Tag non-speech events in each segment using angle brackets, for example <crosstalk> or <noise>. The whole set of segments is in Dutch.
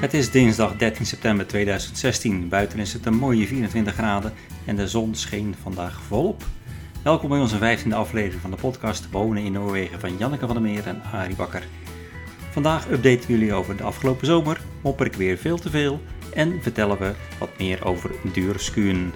Het is dinsdag 13 september 2016. Buiten is het een mooie 24 graden en de zon scheen vandaag volop. Welkom bij onze 15e aflevering van de podcast Wonen in Noorwegen van Janneke van der Meer en Arie Bakker. Vandaag updaten we jullie over de afgelopen zomer, mopper ik weer veel te veel en vertellen we wat meer over duurskuun.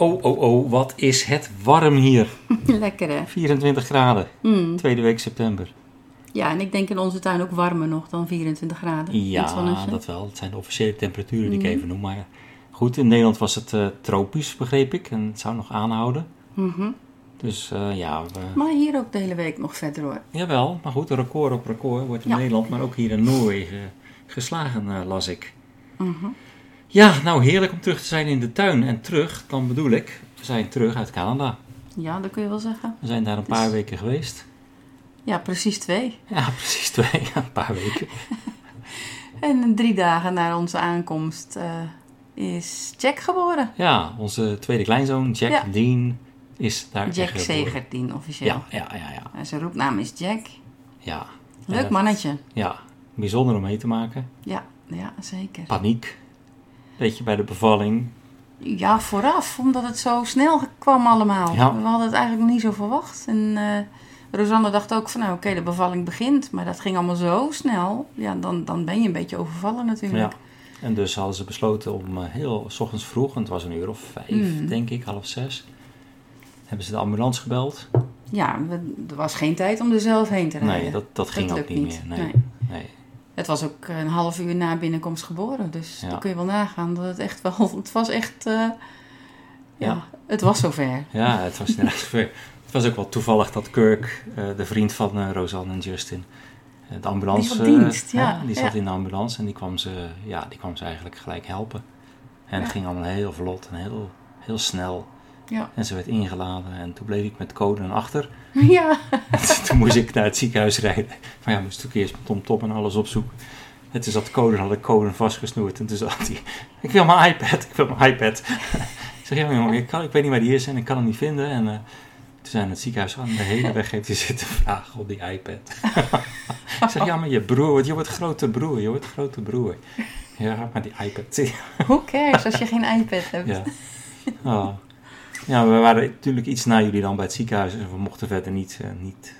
Oh, oh, oh, wat is het warm hier. <laughs> Lekker hè? 24 graden, Mm. tweede week september. Ja, en ik denk in onze tuin ook warmer nog dan 24 graden. Ja, dat wel. Het zijn de officiële temperaturen die ik Mhm. even noem. Maar goed, in Nederland was het eh, tropisch, begreep ik. En het zou nog aanhouden. Mhm. Dus eh, ja, we, Maar hier ook de hele week nog verder hoor. jawel. Maar goed, record op record wordt in Ja. Nederland, maar ook hier in Noorwegen geslagen, eh, las ik. Mhm. Ja, nou heerlijk om terug te zijn in de tuin. En terug, dan bedoel ik, we zijn terug uit Canada. Ja, dat kun je wel zeggen. We zijn daar een paar weken geweest. Ja, precies twee. Ja, <laughs> precies twee, ja, een paar weken. <laughs> En drie dagen na onze aankomst eh, is Jack geboren. Ja, onze tweede kleinzoon, Jack Ja. Dean, is daar Jack. Zegerdien officieel. Ja, ja, ja, ja. En zijn roepnaam is Jack. ja. Leuk mannetje. Ja, bijzonder om mee te maken. Ja, ja, zeker. Paniek. Beetje bij de bevalling. Ja, vooraf, omdat het zo snel kwam allemaal. Ja. We hadden het eigenlijk nog niet zo verwacht. En eh Rosanne dacht ook van, nou oké, de bevalling begint. Maar dat ging allemaal zo snel. Ja, dan, dan ben je een beetje overvallen natuurlijk. Ja. En dus hadden ze besloten om eh, heel s ochtends vroeg, want het was een uur of vijf, Mm. denk ik, half zes. Hebben ze de ambulance gebeld? Ja, er was geen tijd om er zelf heen te rijden. Nee, dat, dat ging ook niet, meer. Nee. Nee. nee. Het was ook een half uur na binnenkomst geboren. Dus Ja. dan kun je wel nagaan dat het echt wel... <laughs> Het was echt... eh, ja, Ja. het was zover. Ja, het was inderdaad <laughs> zover. Het was ook wel toevallig dat Kirk, eh, de vriend van eh, Rosanne en Justin, de ambulance... Die dienst, ja. die zat in de ambulance en die kwam ze, ja, die kwam ze eigenlijk gelijk helpen. En het ging allemaal heel vlot en heel, heel snel. Ja. En ze werd ingeladen en toen bleef ik met code achter. <laughs> Ja. <laughs> toen moest ik naar het ziekenhuis rijden. Maar ja, moest ik eerst met Tom Tom en alles opzoeken. En toen zat code, had ik code vastgesnoerd. En toen zat hij, <laughs> ik wil mijn iPad, ik wil mijn iPad. ik zeg, ja jongen, ik, kan, ik weet niet waar die is en ik kan hem niet vinden. En eh, toen zijn het ziekenhuis gaan en de hele weg heeft hij zitten vragen op die iPad. ik zeg, ja maar je broer, je wordt grote broer, je wordt grote broer. Ja, maar die iPad, Who cares als je geen iPad hebt? ja. Oh. Ja, we waren natuurlijk iets na jullie dan bij het ziekenhuis. En we mochten verder niet, eh, niet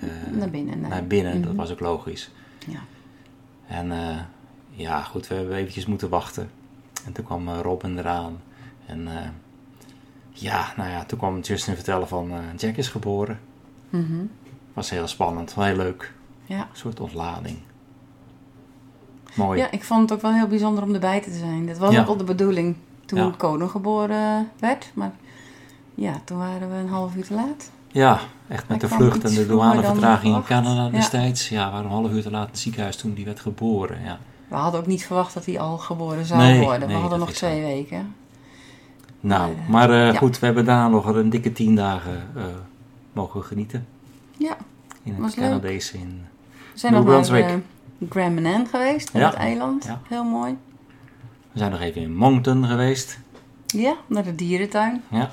eh, Naar binnen. nee. naar binnen. Dat Mhm. was ook logisch. Ja. En eh, ja, goed, we hebben eventjes moeten wachten. En toen kwam Robin eraan. En ja, nou ja, toen kwam Justin vertellen van Jack is geboren. Mhm. Was heel spannend, wel heel leuk. Ja. Een soort ontlading. Mooi. Ja, ik vond het ook wel heel bijzonder om erbij te zijn. Dat was Ja. ook al de bedoeling toen Ja. Kono geboren werd. Maar ja, toen waren we een half uur te laat. Ja, echt met Hij de vlucht en de douanevertraging in. Canada Ja. destijds. Ja, we waren een half uur te laat in het ziekenhuis toen die werd geboren. Ja. We hadden ook niet verwacht dat hij al geboren zou Nee, worden. nee, we hadden nog twee weken. Nou, Maar, eh, maar eh, ja. goed, we hebben daarna nog een dikke tien dagen eh, mogen genieten. Ja, In het Was leuk. In we zijn nog naar uh, Grand Manan geweest, Ja. het eiland. Ja. Heel mooi. We zijn nog even in Moncton geweest. Ja, naar de dierentuin. Ja,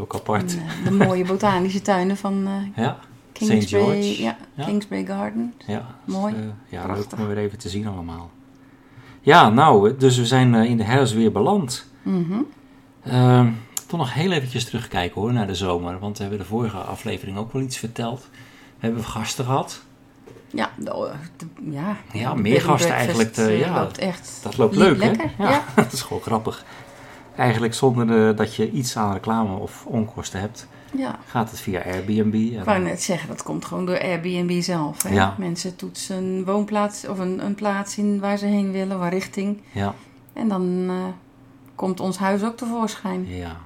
ook apart. En, eh, de mooie botanische tuinen van eh <laughs> Ja, Kingsbury. George. Ja, Ja. Kingsbury Garden. ja. Mooi. Dus, eh, ja, Prachtig. leuk om weer even te zien allemaal. Ja, nou, dus we zijn in de herfst weer beland. Mhm. Ehm toch nog heel eventjes terugkijken hoor, naar de zomer. Want we hebben de vorige aflevering ook wel iets verteld. We hebben gasten gehad. Ja, de- de- ja. Ja, meer gasten eigenlijk, eh, ja. loopt echt Dat loopt leuk, lekker. hè? Ja. <laughs> dat is gewoon grappig. Eigenlijk zonder eh, dat je iets aan reclame of onkosten hebt, ja. gaat het via Airbnb. Ik wou net zeggen, dat komt gewoon door Airbnb zelf. Hè? Ja. Mensen toetsen een woonplaats of een, een plaats in waar ze heen willen, waar richting. ja, En dan eh, komt ons huis ook tevoorschijn. ja.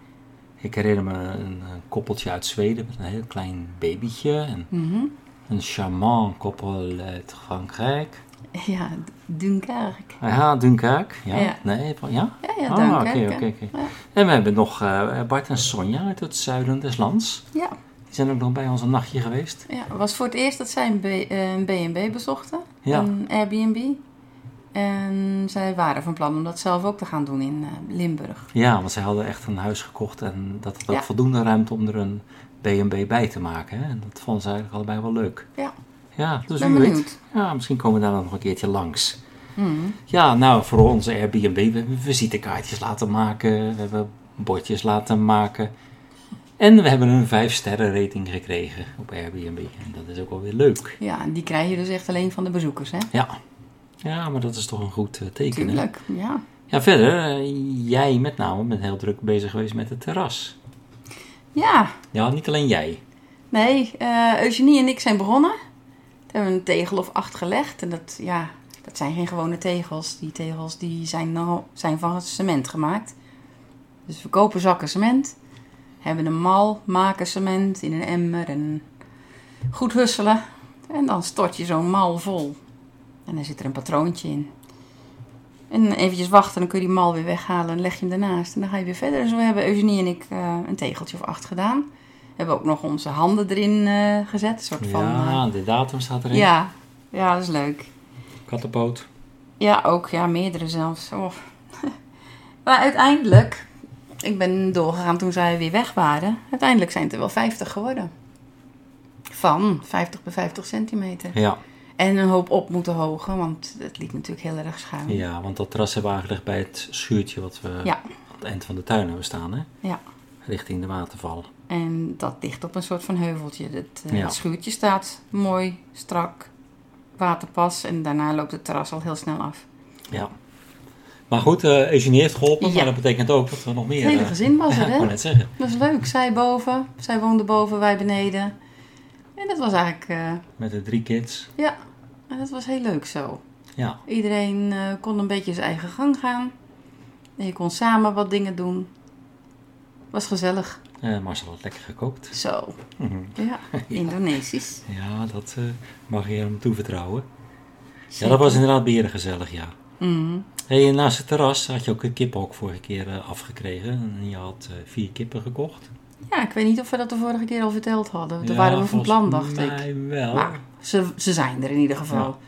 Ik herinner me een, een koppeltje uit Zweden met een heel klein babytje. En Mhm. een charmant koppel uit Frankrijk. <laughs> Ja, Dunkerque. Ja, Dunkerque. Ja. Ja. Nee, ja? Ja, ja, Ah, Dunkerque. oké, oké, oké. Ja. En we hebben nog eh, Bart en Sonja uit het zuiden des lands. Ja, Die zijn ook nog bij ons een nachtje geweest. ja, het was voor het eerst dat zij een B- eh, B&B bezochten. Ja. Een Airbnb. En zij waren van plan om dat zelf ook te gaan doen in eh, Limburg. Ja, want zij hadden echt een huis gekocht en dat had ook voldoende ruimte om er een B&B bij te maken. Hè? En dat vonden ze eigenlijk allebei wel leuk. Ja. Ja, dus ben weet. benieuwd. Ja, misschien komen we daar nog een keertje langs. Hmm. Ja, nou, voor onze Airbnb, we hebben visitekaartjes laten maken, we hebben bordjes laten maken. En we hebben een 5 sterren rating gekregen op Airbnb. En dat is ook wel weer leuk. Ja, en die krijg je dus echt alleen van de bezoekers, hè? Ja, ja maar dat is toch een goed eh, teken. hè? Tuurlijk, ja. Ja, verder, eh, jij met name bent heel druk bezig geweest met het terras. Ja, Ja, niet alleen jij. nee, eh, Eugenie en ik zijn begonnen. Hebben een tegel of acht gelegd. En dat, ja, dat zijn geen gewone tegels. Die tegels die zijn, nou, zijn van cement gemaakt. Dus we kopen zakken cement. Hebben een mal, maken cement in een emmer en goed husselen. En dan stort je zo'n mal vol. En dan zit er een patroontje in. En eventjes wachten, dan kun je die mal weer weghalen en leg je hem ernaast. En dan ga je weer verder. Dus we hebben Eugenie en ik eh, een tegeltje of acht gedaan. We hebben ook nog onze handen erin eh, gezet. Een soort van... ja, eh, de datum staat erin. ja, ja, dat is leuk. Kattenpoot. Ja, ook. Ja, meerdere zelfs. Oh. <laughs> maar uiteindelijk, ik ben doorgegaan toen zij weer weg waren. Uiteindelijk zijn het er wel 50 geworden. Van 50 bij 50 centimeter. Ja. En een hoop op moeten hogen, want het liep natuurlijk heel erg schuin. ja, want dat terras hebben we aangelegd bij het schuurtje wat we Ja. aan het eind van de tuin hebben staan. Hè? Ja. Richting de waterval. En dat ligt op een soort van heuveltje. Het, eh, Ja. het schuurtje staat mooi, strak, waterpas. En daarna loopt het terras al heel snel af. Ja. Maar goed, eh Eugenie heeft geholpen, Ja. maar dat betekent ook dat we nog meer... Het hele eh, gezin was <laughs> er, ik hè? net zeggen. Dat was leuk. Zij boven, zij woonde boven, wij beneden. En dat was eigenlijk, Met de drie kids. ja, en dat was heel leuk zo. Ja. Iedereen kon een beetje zijn eigen gang gaan. En je kon samen wat dingen doen. Was gezellig. Eh, Marcel had lekker gekookt. Zo, Mhm. <laughs> ja, Indonesisch. Ja, dat eh, mag je hem toevertrouwen. Ja, dat was inderdaad beheerlijk gezellig, ja. Mhm. Hey, naast het terras had je ook een kippenhok vorige keer eh, afgekregen. En je had vier kippen gekocht. Ja, ik weet niet of we dat de vorige keer al verteld hadden. Daar Ja, waren we van plan, dacht ik. wel. Maar ze, ze zijn er in ieder geval.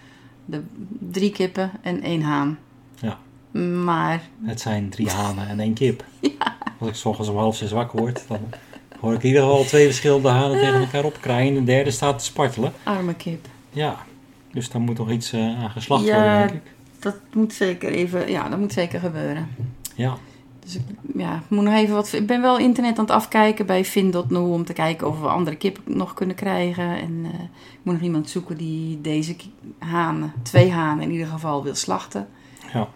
De drie kippen en één haan. Ja. Maar Het zijn drie hanen en één kip. <laughs> Als ik 's ochtends om half zes wakker word, dan hoor ik in ieder geval twee verschillende hanen tegen elkaar opkraaien. En de derde staat te spartelen. arme kip. Ja, dus daar moet nog iets eh, aan geslacht Ja. worden, denk ik. Dat moet zeker even, ja, dat moet zeker gebeuren. Ja, Dus ik, ja, ik moet nog even wat. Ik ben wel internet aan het afkijken bij Fin.nu om te kijken of we andere kip nog kunnen krijgen. En eh, ik moet nog iemand zoeken die deze hanen, twee hanen in ieder geval, wil slachten. ja.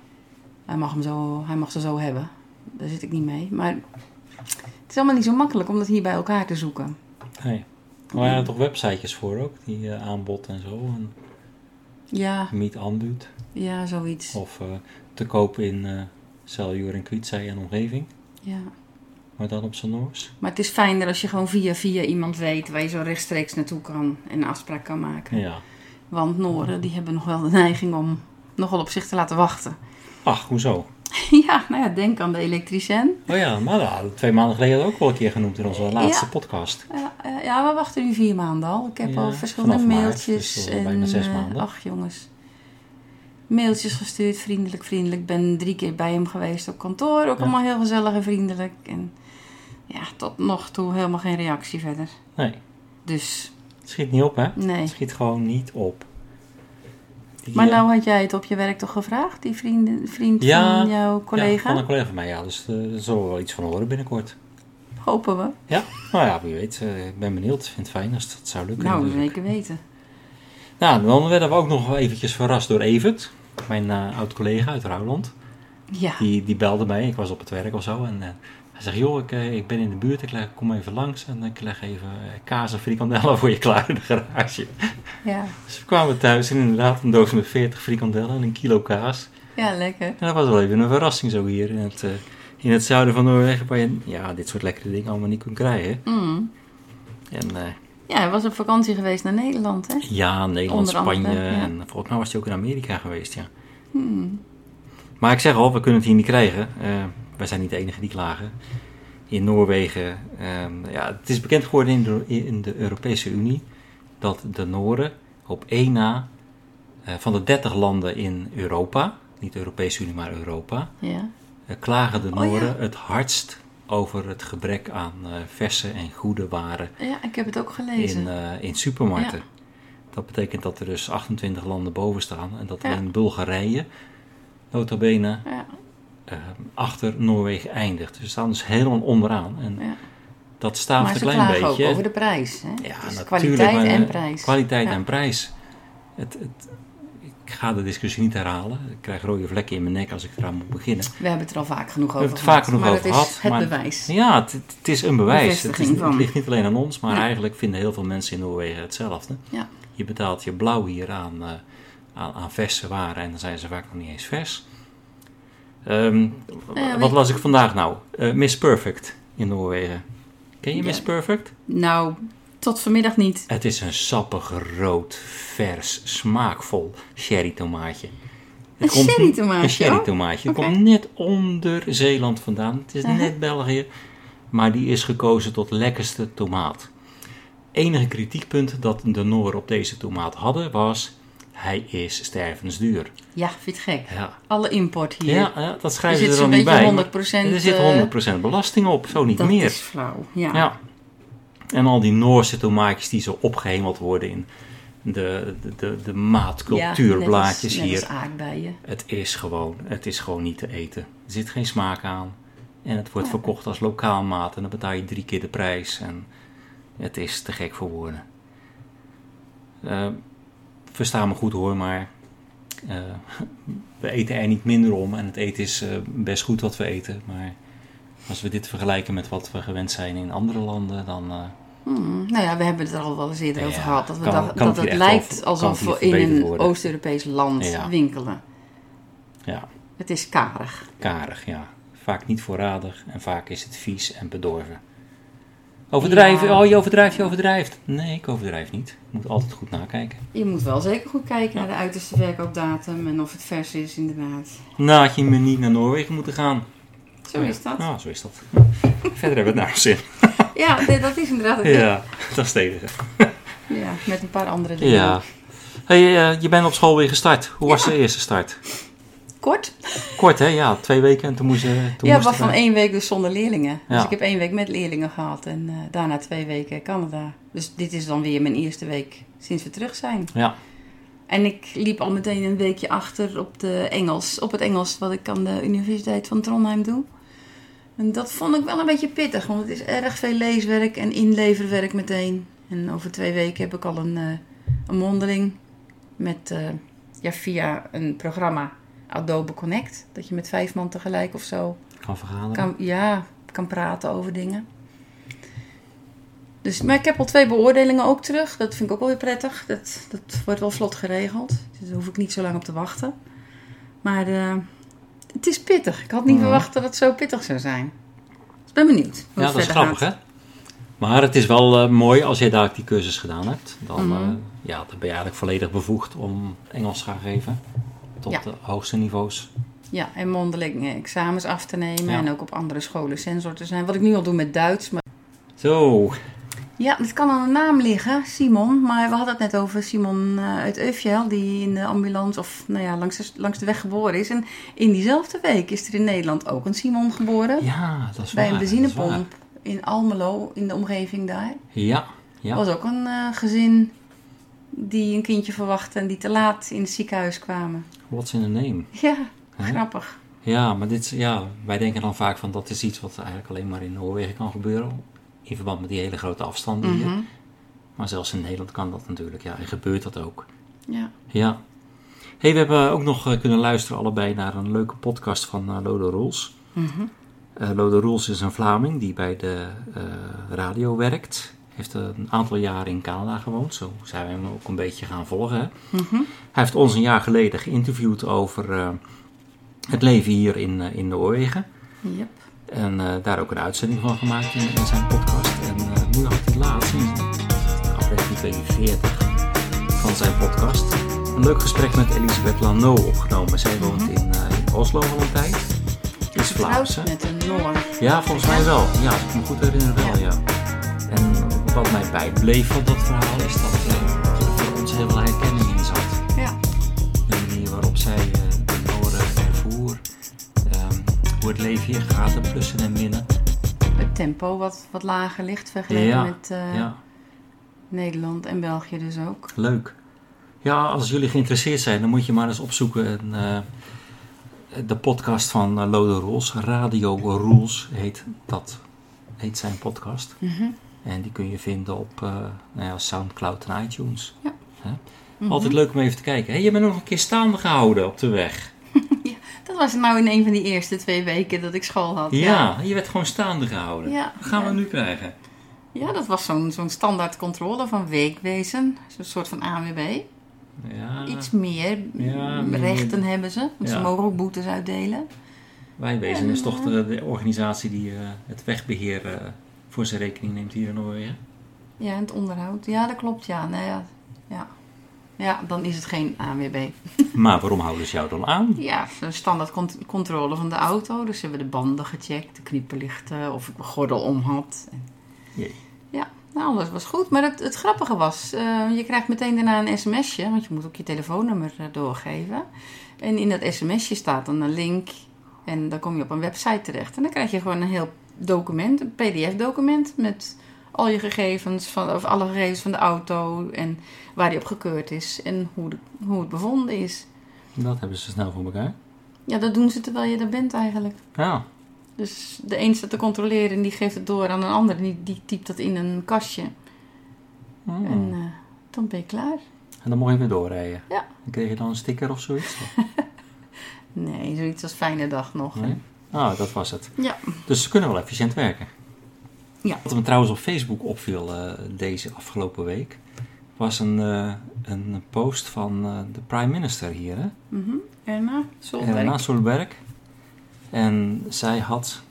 Hij mag, hem zo, hij mag ze zo hebben. Daar zit ik niet mee. Maar het is allemaal niet zo makkelijk om dat hier bij elkaar te zoeken. Nee. Maar er zijn toch websitejes voor ook, die eh, aanbod en zo. En Ja, meet aandoet. ja, zoiets. Of eh, te kopen in eh Celjuur en en omgeving. Ja. Maar dan op zijn Noors. Maar het is fijner als je gewoon via via iemand weet waar je zo rechtstreeks naartoe kan en een afspraak kan maken. Ja. Want Noren die hebben nog wel de neiging om nogal op zich te laten wachten. Ach, hoezo? <laughs> ja, nou ja, denk aan de elektricien. Oh ja, maar ja, twee maanden geleden hadden we ook wel een keer genoemd in onze laatste Ja. podcast. Ja, eh, ja, we wachten nu vier maanden al. Ik heb al verschillende maart, mailtjes. dus en, bijna zes eh, maanden. ach jongens. Mailtjes gestuurd, vriendelijk, vriendelijk. Ik ben drie keer bij hem geweest op kantoor. Ook allemaal heel gezellig en vriendelijk. En ja, tot nog toe helemaal geen reactie verder. Nee, Dus, het schiet niet op, hè? nee. Het schiet gewoon niet op. Maar eh, nou had jij het op je werk toch gevraagd? Die vriend, vriend Ja, van jouw Ja, collega? van een collega van mij, ja. Dus eh, daar zullen we wel iets van horen binnenkort. Hopen we. Ja, nou ja, wie weet. eh, ik ben benieuwd. Ik vind het fijn als dat zou lukken. Nou, natuurlijk. zeker weten. Nou, dan werden we ook nog eventjes verrast door Evert. Mijn oud-collega uit Rouwland. Ja. Die, die belde mij. Ik was op het werk of zo. En hij zegt, joh, ik, eh, ik ben in de buurt. Ik leg, kom even langs. En ik leg even eh, kaas en frikandellen voor je klaar in de garage. Ja. Dus we kwamen thuis en inderdaad een doos met 40 frikandellen en een kilo kaas. ja, lekker. En dat was wel even een verrassing zo hier in het, eh, in het zuiden van Noorwegen. Waar je ja, dit soort lekkere dingen allemaal niet kunt krijgen. Mm. En Ja, hij was op vakantie geweest naar Nederland, hè? ja, Nederland, Onder andere, Spanje. ja. En volgens mij was hij ook in Amerika geweest, ja. Hmm. Maar ik zeg al, we kunnen het hier niet krijgen. Wij zijn niet de enige die klagen. In Noorwegen, ehm, ja, het is bekend geworden in de, in de Europese Unie dat de Nooren op één na eh, van de 30 landen in Europa, niet de Europese Unie, maar Europa, Ja. eh, klagen de Oh, ja. Nooren het hardst over het gebrek aan eh, verse en goede waren ja, ik heb het ook gelezen. in, in supermarkten. Ja. Dat betekent dat er dus 28 landen boven staan en dat alleen Bulgarije, nota bene, ja, eh, achter Noorwegen eindigt. Dus ze staan dus helemaal onderaan. En ja. dat staaft Maar een ze klein beetje. ook over de prijs. Hè? Ja, Dus natuurlijk. kwaliteit maar, en eh, prijs. Kwaliteit Ja. en prijs. Het, het, ik ga de discussie niet herhalen. Ik krijg rode vlekken in mijn nek als ik eraan moet beginnen. We hebben het er al vaak genoeg We over hebben het vaak gehad. genoeg maar over het is gehad. het maar- bewijs. Ja, het, het is een bewijs. Het, is, het ligt niet alleen aan ons, maar Ja. eigenlijk vinden heel veel mensen in Noorwegen hetzelfde. Ja. Je betaalt je blauw hier aan, eh, aan, aan verse waren en dan zijn ze vaak nog niet eens vers. Ehm, ja, wat las ik vandaag nou? Eh, Miss Perfect in Noorwegen. Ken je Ja. Miss Perfect? Nou, tot vanmiddag niet. Het is een sappig, rood, vers, smaakvol sherry tomaatje. Een sherry tomaatje, Een oh, tomaatje. Het komt net onder Zeeland vandaan. Het is Uh-huh. net België. Maar die is gekozen tot lekkerste tomaat. Enige kritiekpunt dat de Nooren op deze tomaat hadden was... Hij is stervensduur. Ja, vind je gek? Ja, Alle import hier. ja, ja dat schrijven ze er dan niet beetje bij. 100 maar Er zit 100% belasting op, zo niet dat meer. is flauw. Ja. Ja. En al die Noorse tomaatjes die zo opgehemeld worden in de, de, de, de maatcultuurblaadjes ja, hier. Aardbeien. Het is, gewoon, het is gewoon niet te eten. Er zit geen smaak aan. En het wordt verkocht als lokaal maat. En dan betaal je drie keer de prijs. En het is te gek voor woorden. Eh, versta me goed hoor, maar eh, we eten er niet minder om. En het eten is eh, best goed wat we eten. Maar als we dit vergelijken met wat we gewend zijn in andere landen, dan... eh, Hmm, nou ja, we hebben het er al wel eens eerder Ja, over gehad. Dat, we kan- dat het lijkt alsof we in een. Oost-Europees land Ja. winkelen. ja, Het is karig. karig, ja. Vaak niet voorradig en vaak is het vies en bedorven. Overdrijven? Ja. Oh, je overdrijft, je overdrijft. Nee, ik overdrijf niet. Ik moet altijd goed nakijken. Je moet wel zeker goed kijken naar de uiterste verkoopdatum en of het vers is inderdaad. Nou, had je me niet naar Noorwegen moeten gaan. Zo is dat. Ja, zo is dat. Verder hebben we het naar ons zin. <laughs> Ja, nee, dat is inderdaad het. Ja, dat is enige. Ja, met een paar andere dingen. Ja. Hey, eh, je bent op school weer gestart. Hoe was de eerste start? Kort? Kort, hè? Ja, twee weken en toen moest je... Toen ja, van één week dus zonder leerlingen. Dus Ja. ik heb één week met leerlingen gehad en eh, daarna twee weken Canada. Dus dit is dan weer mijn eerste week sinds we terug zijn. Ja, En ik liep al meteen een weekje achter op, de Engels, op het Engels wat ik aan de Universiteit van Trondheim doe. En dat vond ik wel een beetje pittig, want het is erg veel leeswerk en inleverwerk meteen. En over twee weken heb ik al een, eh, een mondeling met, eh, ja, via een programma Adobe Connect. Dat je met vijf man tegelijk of zo kan kan, ja, kan praten over dingen. Dus, maar ik heb al twee beoordelingen ook terug. Dat vind ik ook wel weer prettig. Dat, dat wordt wel vlot geregeld. Dus daar hoef ik niet zo lang op te wachten. Maar eh, het is pittig. Ik had niet Mhm. verwacht dat het zo pittig zou zijn. Dus ik ben benieuwd hoe Ja, het dat is grappig, gaat. hè? Maar het is wel eh, mooi als jij daar die cursus gedaan hebt. Dan, Mhm. eh, ja, dan ben je eigenlijk volledig bevoegd om Engels te gaan geven. Tot Ja. de hoogste niveaus. Ja, en mondeling examens af te nemen. Ja. En ook op andere scholen sensor te zijn. Wat ik nu al doe met Duits. Maar Zo, Ja, het kan aan een naam liggen, Simon. Maar we hadden het net over Simon eh, uit Eufjel, die in de ambulance of nou ja, langs, de, langs de weg geboren is. En in diezelfde week is er in Nederland ook een Simon geboren. ja, dat is bij waar. een benzinepomp in Almelo, in de omgeving daar. Ja, ja. Was ook een eh, gezin die een kindje verwachtte en die te laat in het ziekenhuis kwamen. What's in a name? Ja, grappig. Ja, maar dit, ja, wij denken dan vaak van dat is iets wat eigenlijk alleen maar in Noorwegen kan gebeuren. In verband met die hele grote afstanden hier. Mhm. Maar zelfs in Nederland kan dat natuurlijk. Ja, en gebeurt dat ook. Ja. Ja. hey, we hebben ook nog eh, kunnen luisteren allebei naar een leuke podcast van eh, Lode Roels. Mhm. Eh Lode Roels is een Vlaming die bij de radio werkt. Heeft een aantal jaren in Canada gewoond. Zo zijn we hem ook een beetje gaan volgen. Hè? Mhm. Hij heeft ons een jaar geleden geïnterviewd over eh, het leven hier in, eh, in Noorwegen. Yep. En eh, daar ook een uitzending van gemaakt in, in zijn podcast. En nu had hij laatst, in aflevering 42 van zijn podcast, een leuk gesprek met Elisabeth Lano opgenomen. Zij woont in, eh, in Oslo al een tijd. Is Vlaamse. Met een Noor. Ja, volgens mij wel. Ja, als ik me goed herinner wel, ja wat mij bijbleef van dat verhaal is dat eh, er voor ons heel veel herkenning in zat. Ja. De manier waarop zij eh, de en eh, ervoer, um, ehm, hoe het leven hier gaat, de plussen en minnen. Het tempo wat, wat lager ligt vergeleken met. Nederland en België dus ook. Leuk. Ja, als jullie geïnteresseerd zijn, dan moet je maar eens opzoeken. De podcast van Lode Roos. Radio Rules heet dat. Heet zijn podcast. Mm. En die kun je vinden op eh, nou ja, Soundcloud en iTunes. Ja. Hè? Mhm. Altijd leuk om even te kijken. Hey, je bent nog een keer staande gehouden op de weg. <laughs> Dat was nou in een van die eerste twee weken dat ik school had. Ja, je werd gewoon staande gehouden. Ja. Wat gaan we Ja. nu krijgen? Ja, dat was zo'n zo'n standaard controle van weekwezen. Zo'n soort van AWB. Ja, Iets meer Ja, rechten hebben ze. Want ze Ja. mogen ook boetes uitdelen. Wijwezen is toch de, de organisatie die eh, het wegbeheer eh, voor zijn rekening neemt hier in Noorwegen. Ja, en het onderhoud. Ja, dat klopt. Ja, nou ja. ja. Ja, dan is het geen ANWB. <laughs> Maar waarom houden ze jou dan aan? Ja, een standaard cont- controle van de auto. Dus ze hebben de banden gecheckt, de knipperlichten, of ik mijn gordel om had. Jee. Ja, nou, alles was goed. Maar het, het grappige was, eh, je krijgt meteen daarna een sms'je, want je moet ook je telefoonnummer eh, doorgeven. En in dat sms'je staat dan een link en dan kom je op een website terecht. En dan krijg je gewoon een heel document, een pdf-document met al je gegevens, van, of alle gegevens van de auto en waar die op gekeurd is en hoe, de- hoe het bevonden is. Dat hebben ze snel voor elkaar. Ja, dat doen ze terwijl je er bent eigenlijk. Ja, Dus de een staat te controleren en die geeft het door aan een ander. En die, die typt dat in een kastje. Hmm. En eh, dan ben je klaar. En dan mocht je weer doorrijden. Ja. En kreeg je dan een sticker of zoiets? <laughs> Nee, zoiets als fijne dag nog. Nee? Ah, dat was het. Ja. Dus ze kunnen wel efficiënt werken. Ja. Wat me trouwens op Facebook opviel eh, deze afgelopen week, was een, eh, een post van eh, de prime minister hier, hè? Mhm. Erna, Solberg. Helena Solberg. En zij had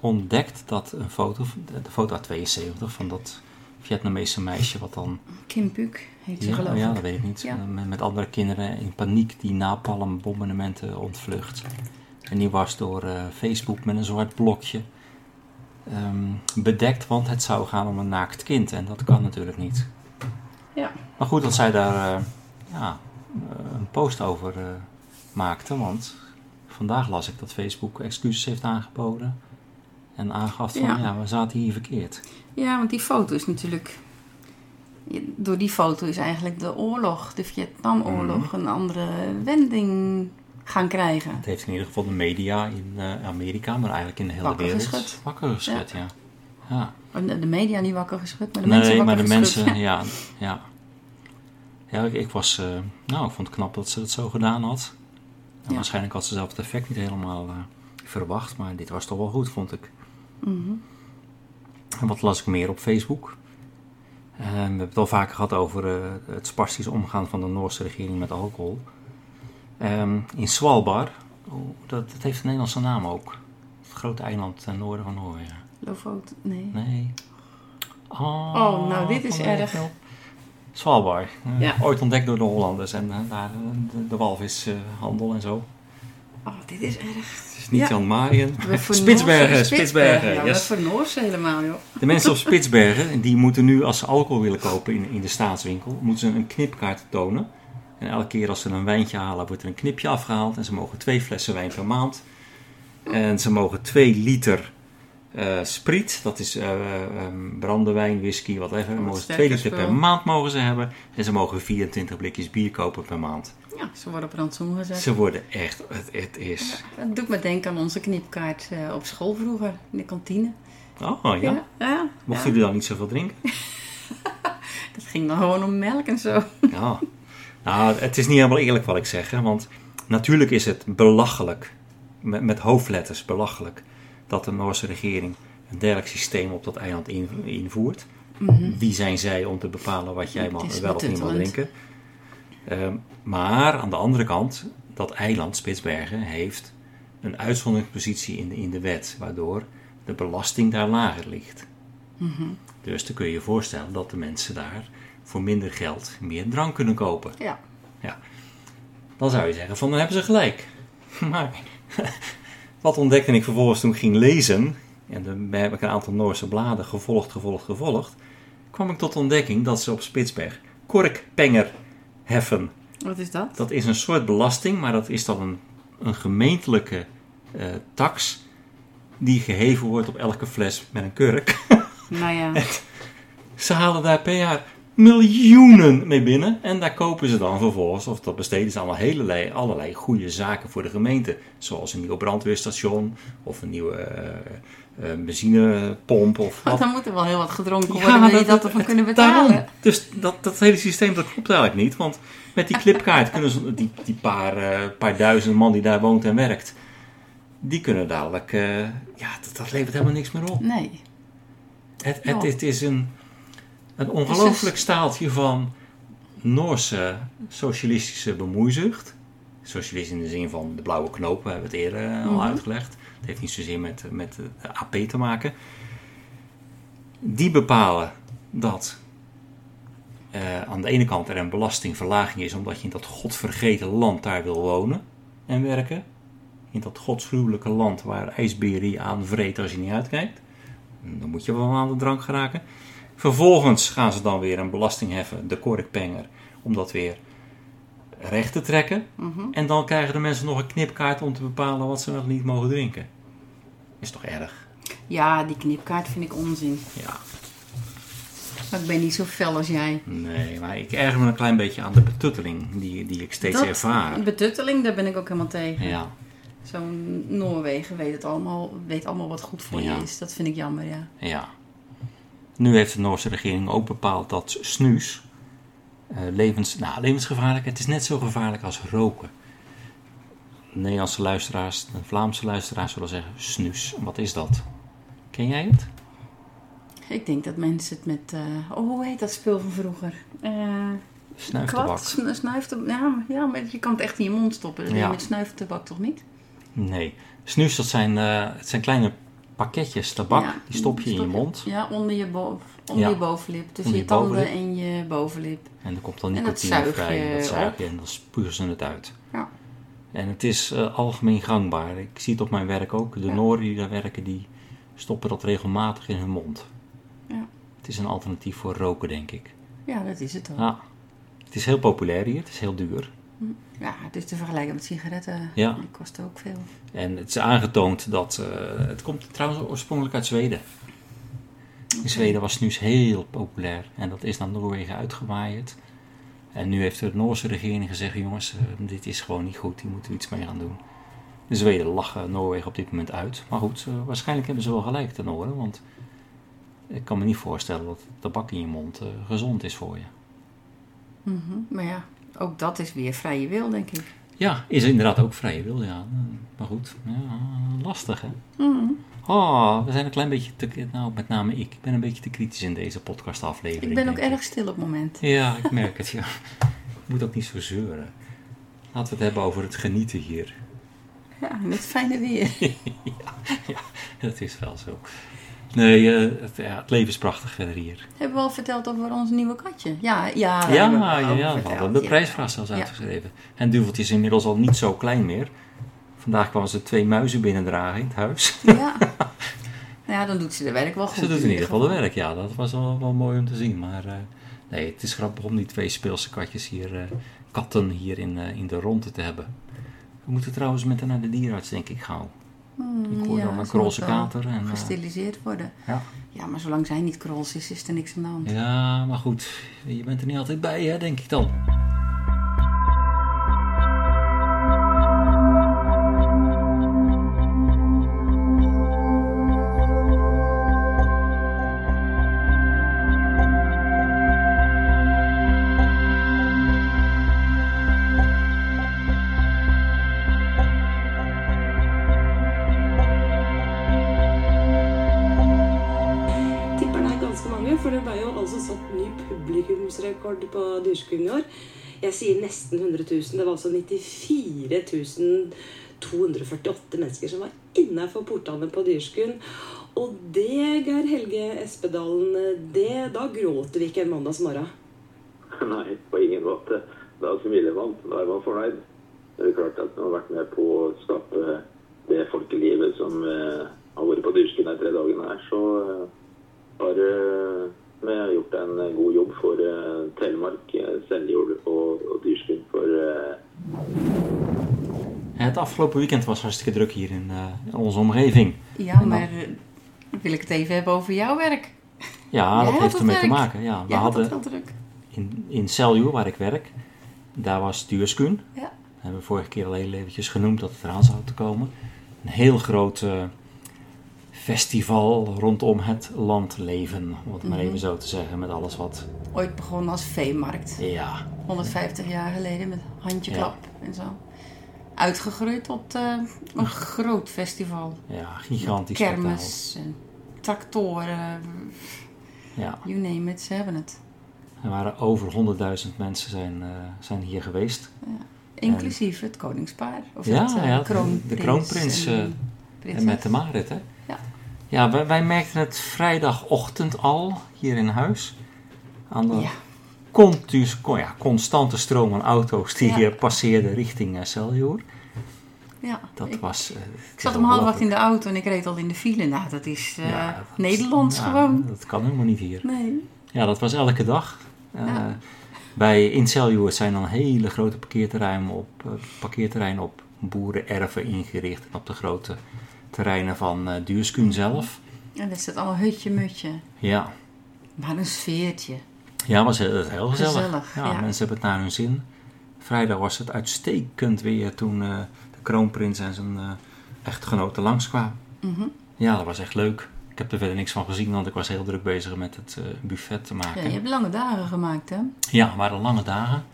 ontdekt dat een foto, de foto uit 72 van dat Vietnamese meisje wat dan Kim Puk heet ze ja, geloof ja, ik. dat weet ik niet. Ja. Met, met andere kinderen in paniek die napalmbombardementen ontvlucht. En die was door eh, Facebook met een zwart blokje ehm, bedekt, want het zou gaan om een naakt kind. En dat kan natuurlijk niet. Ja. Maar goed dat zij daar eh, ja, eh, een post over maakte, want vandaag las ik dat Facebook excuses heeft aangeboden. En aangaf van, ja, Ja. we zaten hier verkeerd. Ja, want die foto is natuurlijk... Door die foto is eigenlijk de oorlog, de Vietnamoorlog, Mhm. een andere wending gaan krijgen. Het heeft in ieder geval de media in eh, Amerika, maar eigenlijk in de hele Wakker wereld geschud. wakker geschud. Ja. Ja. De de media niet wakker geschud, maar de mensen nee, maar de geschud. mensen, <laughs> ja, ja. Ja, ik, ik was, eh, nou, ik vond het knap dat ze het zo gedaan had. En Ja. Waarschijnlijk had ze zelf het effect niet helemaal eh, verwacht, maar dit was toch wel goed, vond ik. Mhm. En wat las ik meer op Facebook? We hebben het al vaker gehad over het spastisch omgaan van de Noorse regering met alcohol. Ehm, in Svalbard, oh, dat, dat heeft een Nederlandse naam ook. Het grote eiland ten noorden van Noorwegen. Lofoten, nee. Nee. Oh, Oh, nou, dit is erg. Svalbard. Eh, Ja. Ooit ontdekt door de Hollanders en eh, daar eh, de, de walvishandel en zo. Oh, dit is erg. Het is niet Ja. Jan voor <laughs> Spitsbergen, Noorse- Spitsbergen. Ja, yes. we voor Noorse helemaal, joh. De mensen op Spitsbergen, die moeten nu als ze alcohol willen kopen in, in de staatswinkel, moeten ze een knipkaart tonen. En elke keer als ze een wijntje halen, wordt er een knipje afgehaald. En ze mogen twee flessen wijn per maand. En ze mogen twee liter eh spriet, dat is eh, ehm, brandewijn, whisky, whatever. Wat Mogen ze sterker twee liter per maand mogen ze hebben. En ze mogen 24 blikjes bier kopen per maand. Ja, ze worden op rantsoen gezet. Ze worden echt, het, het is... Dat doet me denken aan onze knipkaart eh, op school vroeger, in de kantine. Oh ja, ja. ja. mochten jullie dan niet zoveel drinken? <laughs> Het ging dan gewoon om melk en zo. Ja, nou, het is niet helemaal eerlijk wat ik zeg. Hè? Want natuurlijk is het belachelijk, met, met hoofdletters belachelijk, dat de Noorse regering een dergelijk systeem op dat eiland in- invoert. Wie zijn zij om te bepalen wat jij mag, wel of niet mag drinken? Ehm, maar aan de andere kant, dat eiland Spitsbergen heeft een uitzonderingspositie in de, in de wet, waardoor de belasting daar lager ligt. Dus dan kun je je voorstellen dat de mensen daar voor minder geld meer drank kunnen kopen. Ja. Dan zou je zeggen van dan hebben ze gelijk. <laughs> Maar <laughs> wat ontdekte ik vervolgens toen ik ging lezen, en dan heb ik een aantal Noorse bladen gevolgd, gevolgd, gevolgd, kwam ik tot de ontdekking dat ze op Spitsberg korkpenger heffen. Wat is dat? Dat is een soort belasting, maar dat is dan een, een gemeentelijke eh, tax die geheven wordt op elke fles met een kurk. <laughs> Nou ja. Ze halen daar per jaar miljoenen mee binnen. En daar kopen ze dan vervolgens, of dat besteden ze allemaal allerlei, allerlei goede zaken voor de gemeente. Zoals een nieuw brandweerstation, of een nieuwe eh, eh, benzinepomp. Of Want dan moet er wel heel wat gedronken Ja, worden, wil je dat- ervan kunnen betalen. Daarom. Dus dat, dat hele systeem dat klopt eigenlijk niet. Want met die clipkaart kunnen ze, die, die paar, eh, paar duizend man die daar woont en werkt, die kunnen dadelijk, ja, dat, dat levert helemaal niks meer op. Nee. Het, het, Ja. het is een, een ongelooflijk staaltje van Noorse socialistische bemoeizucht. Socialistisch in de zin van de blauwe knoop, we hebben het eerder eh, al Mhm. uitgelegd. Het heeft niet zozeer met, met de AP te maken. Die bepalen dat eh, aan de ene kant er een belastingverlaging is, omdat je in dat godvergeten land daar wil wonen en werken. In dat godsgruwelijke land waar ijsberen je aan vreet als je niet uitkijkt. Dan moet je wel aan de drank geraken. Vervolgens gaan ze dan weer een belasting heffen, de korkpenger, om dat weer recht te trekken. Mhm. En dan krijgen de mensen nog een knipkaart om te bepalen wat ze nog niet mogen drinken. Is toch erg? Ja, die knipkaart vind ik onzin. Ja, Maar ik ben niet zo fel als jij. nee, maar ik erger me een klein beetje aan de betutteling die, die ik steeds Dat- ervaar. Betutteling, daar ben ik ook helemaal tegen. Ja, Zo'n Noorwegen weet, het allemaal, weet allemaal wat goed voor Ja. je is. Dat vind ik jammer, ja. ja. Nu heeft de Noorse regering ook bepaald dat snuus eh, levens, nou, levensgevaarlijk, het is net zo gevaarlijk als roken. Nederlandse luisteraars, de Vlaamse luisteraars zullen zeggen, snuus, wat is dat? Ken jij het? Ik denk dat mensen het met... eh, oh, hoe heet dat spul van vroeger? Eh Snuiftabak. kwad, snuiftabak. Ja, maar- ja, maar je kan het echt in je mond stoppen. Dat Ja. met snuiftabak toch niet? Nee. Snuus, dat zijn, het zijn kleine pakketjes tabak. Ja, die stop je in je mond. Ja, onder je, onder Ja. je bovenlip. Tussen je je tanden bovenlip. en je bovenlip. En er komt dan dat nicotine vrij. En dat zuig op. en dan spugen ze het uit. Ja. En het is eh, algemeen gangbaar. Ik zie het op mijn werk ook. De Ja. Nooren die daar werken, die stoppen dat regelmatig in hun mond. Ja. Het is een alternatief voor roken, denk ik. Ja, dat is het ook. Ja. Het is heel populair hier. Het is heel duur. Ja, het is te vergelijken met sigaretten. Ja. Die kosten ook veel. En het is aangetoond dat... eh, het komt trouwens oorspronkelijk uit Zweden. In Zweden was snuus heel populair. En dat is naar Noorwegen uitgewaaid. En nu heeft de Noorse regering gezegd... jongens, eh, dit is gewoon niet goed. Hier moeten we iets mee gaan doen. De Zweden lachen Noorwegen op dit moment uit. Maar goed, eh, waarschijnlijk hebben ze wel gelijk, de Nooren. Want ik kan me niet voorstellen dat tabak in je mond gezond is voor je. Mhm. Maar ja, ook dat is weer vrije wil, denk ik. Ja, is inderdaad ook vrije wil, ja. Maar goed, ja, lastig hè. Mhm. Oh, we zijn een klein beetje te... Nou, met name ik. Ik ben een beetje te kritisch in deze podcastaflevering. Ik ben ook erg stil op het moment. Ja, ik merk het, ja. Ik moet ook niet zo zeuren. Laten we het hebben over het genieten hier. Ja, met fijne weer. <laughs> Dat is wel zo. Nee, eh, het, ja, het leven is prachtig verder hier. Hebben we al verteld over ons nieuwe katje? Ja, ja. Ja, hebben ja, we de prijsvraag zelfs uitgeschreven. En Duveltje is inmiddels al niet zo klein meer. Vandaag kwamen ze twee muizen binnendragen in het huis. Ja. <laughs> Nou ja, dan doet ze de werk wel goed. Ze doet in ieder geval de werk, ja. Dat was wel, wel mooi om te zien. Maar eh, nee, het is grappig om die twee speelse katjes hier, eh, katten hier in, in de ronde te hebben. We moeten trouwens met haar naar de dierenarts, denk ik, gauw. Ik hoor dan een krolse kater. En, eh, Gestiliseerd worden. ja. Ja, maar zolang zij niet krols is, is er niks aan de hand. ja, maar goed. Je bent er niet altijd bij, hè, denk ik dan. Publikumsrekord på Dyrskolen i år. Jeg sier nesten 100 000. Det var altså 94 248 mennesker som var innafor portene på Dyrskolen. Og det, Geir Helge Espedalen, det, da gråter vi ikke en mandagsmorgen. <laughs> Nei, på ingen måte. Da smiler man. Da er man fornøyd. Det er klart at man har vært med på å skape det folkelivet som eh, har vært på Dyrskolen de tre dagene her, så eh, har eh, vi gjort en god jobb for eh, Telemark, eh, Seljord og, og Dyrsken for eh, Het afgelopen weekend was hartstikke druk hier in, eh, in onze omgeving. Ja, maar eh, wil ik het even hebben over jouw werk. Ja, Jij dat had heeft ermee te maken. Ja, we Ja, hadden dat wel druk. in, in waar ik werk, daar was Duurskuun. Ja. Dat hebben we vorige keer al heel eventjes genoemd dat het eraan zou te komen. Een heel groot eh, festival rondom het landleven, om het maar Mhm. even zo te zeggen, met alles wat... Ooit begonnen als veemarkt. Ja, 150 jaar geleden met handjeklap en zo. Uitgegroeid tot eh, een groot festival. ja gigantisch spektakel. Kermis en tractoren. Ja, You name it, ze hebben het. er waren over 100.000 mensen zijn, eh, zijn hier geweest. Inclusief het koningspaar. Of Ja, het, eh, ja, de- kroonprins de kroonprins, en. En met de Marit, hè? Ja. Wij, wij merkten het vrijdagochtend al hier in huis. Aan de Ja, contus- con- ja, constante stroom aan auto's die hier passeerden richting uh, ja. Dat ik, was... eh, ik zat om half acht in de auto en ik reed al in de file. Nou, dat is eh, Ja, dat is- Nederlands ja, gewoon. Dat kan helemaal niet hier. Nee. Ja, dat was elke dag. Ja. Bij in zijn dan hele grote parkeerterreinen op, parkeerterreinen op boerenerven ingericht. En op de grote terreinen van eh Duurskuun zelf. En dat is het allemaal hutje mutje. Ja, Maar een sfeertje. Ja, was heel, heel gezellig. Gezellig, ja, ja. Mensen hebben het naar hun zin. Vrijdag was het uitstekend weer toen eh, de kroonprins en zijn eh, echtgenote langskwamen. Mhm. Ja, dat was echt leuk. Ik heb er verder niks van gezien, want ik was heel druk bezig met het eh, buffet te Ja, maken. je hebt lange dagen gemaakt, hè? Ja, het waren lange dagen.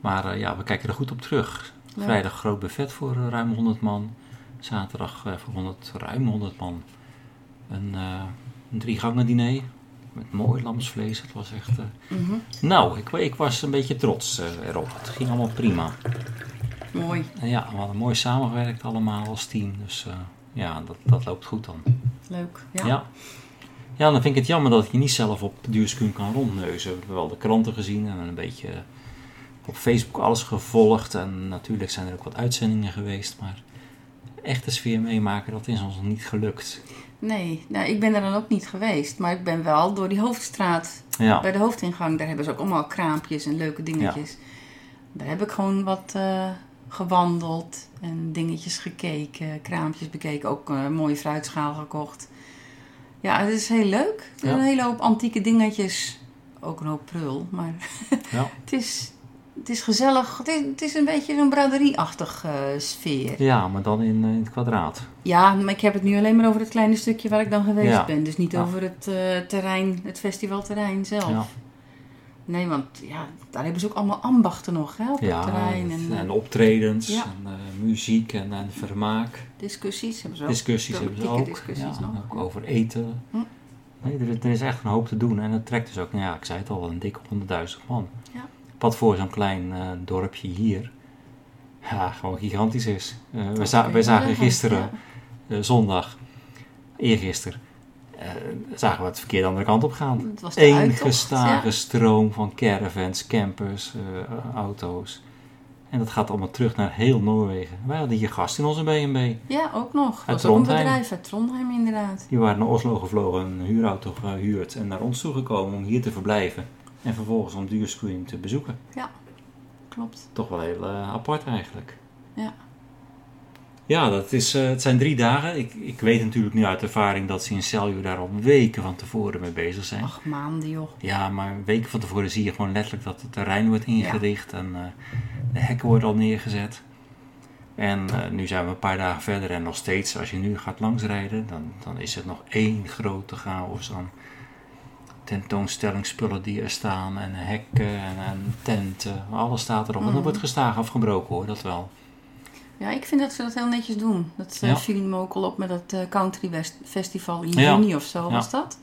Maar ja, we kijken er goed op terug. Ja. Vrijdag groot buffet voor ruim 100 man. Zaterdag eh, voor 100, ruim 100 man. Een, eh een drie gangen diner. Met mooi lamsvlees. Het was echt... eh, Mhm. nou, ik, ik was een beetje trots erop. Het ging allemaal prima. Mooi. En ja, we hadden mooi samengewerkt allemaal als team. Dus ja, dat, dat loopt goed dan. Leuk. Ja. Ja. ja. dan vind ik het jammer dat je niet zelf op Duurskuun kan rondneuzen. We hebben wel de kranten gezien en een beetje op Facebook alles gevolgd. En natuurlijk zijn er ook wat uitzendingen geweest. Maar echt de sfeer meemaken, dat is ons nog niet gelukt. Nee, nou, ik ben er dan ook niet geweest. Maar ik ben wel door die hoofdstraat, Ja, bij de hoofdingang, daar hebben ze ook allemaal kraampjes en leuke dingetjes. Daar heb ik gewoon wat eh, gewandeld en dingetjes gekeken, kraampjes bekeken. Ook een mooie fruitschaal gekocht. Ja, het is heel leuk. Er zijn Ja. een hele hoop antieke dingetjes. Ook een hoop prul, maar ja. <laughs> het is, het is gezellig. Het is, het is een beetje een braderie-achtig eh, sfeer. ja maar dan in, eh, in het kwadraat. Ja, maar ik heb het nu alleen maar over het kleine stukje waar ik dan geweest Ja. ben. Dus niet Ja. over het eh, terrein, het festivalterrein zelf. Ja, Nee, want ja, daar hebben ze ook allemaal ambachten nog hè, op het terrein. En, en, optredens en muziek en, en vermaak. discussies hebben ze ook. Discussies hebben ze ook. Discussies nog. ook over eten. Hm. Nee, er, is- er is echt een hoop te doen. En het trekt dus ook, nou ja, ik zei het al, een dikke 100.000 man. Ja. Wat voor zo'n klein eh, dorpje hier, ja, gewoon gigantisch is. Eh, za- we zagen gisteren, eh, zondag, eergisteren, eh, zagen we het verkeer de andere kant op gaan. Het was Eén uittocht, gestage ja. stroom van caravans, campers, auto's. En dat gaat allemaal terug naar heel Noorwegen. Wij hadden hier gast in onze B&B. Ja, ook nog. Uit was ook een Trondheim. bedrijf uit Trondheim inderdaad. Die waren naar Oslo gevlogen, een huurauto gehuurd en naar ons toegekomen om hier te verblijven. En vervolgens om Duurscreen te bezoeken. Klopt. Toch wel heel eh, apart eigenlijk. Ja. Ja, dat is, eh, het zijn drie dagen. Ik, ik weet natuurlijk nu uit ervaring dat ze in Celju daar al weken van tevoren mee bezig zijn. Ach, maanden joh. Ja, maar weken van tevoren zie je gewoon letterlijk dat het terrein wordt ingericht en eh, de hekken worden al neergezet. En nu zijn we een paar dagen verder en nog steeds, als je nu gaat langsrijden, dan, dan is het nog één grote chaos aan tentoonstellingsspullen die er staan en hekken en, en tenten. Alles staat erop. En Mhm. dan wordt gestaag afgebroken hoor, dat wel. Ja, ik vind dat ze dat heel netjes doen. Dat Ja. ja. viel me ook al op met dat eh, Country West Festival in Ja. juni of zo Ja. was dat.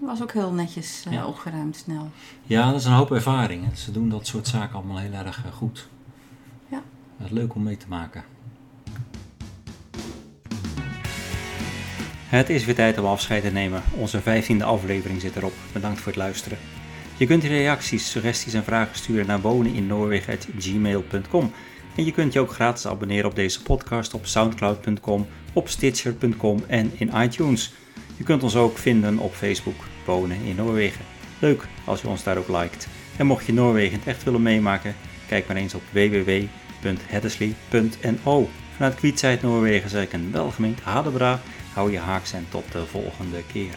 Dat was ook heel netjes eh, opgeruimd snel. Ja, dat is een hoop ervaring. Ze doen dat soort zaken allemaal heel erg eh, goed. Ja. Het is leuk om mee te maken. Het is weer tijd om afscheid te nemen. Onze vijftiende aflevering zit erop. Bedankt voor het luisteren. Je kunt je reacties, suggesties en vragen sturen naar woneninnoorwegen.gmail.com. En je kunt je ook gratis abonneren op deze podcast op soundcloud.com, op stitcher.com en in iTunes. Je kunt ons ook vinden op Facebook, Wonen in Noorwegen. Leuk als je ons daar ook liked. En mocht je Noorwegen echt willen meemaken, kijk maar eens op www.heddesley.no. Vanuit Kwietzijd Noorwegen zeg ik een welgemeend Hadebra, hou je haaks en tot de volgende keer.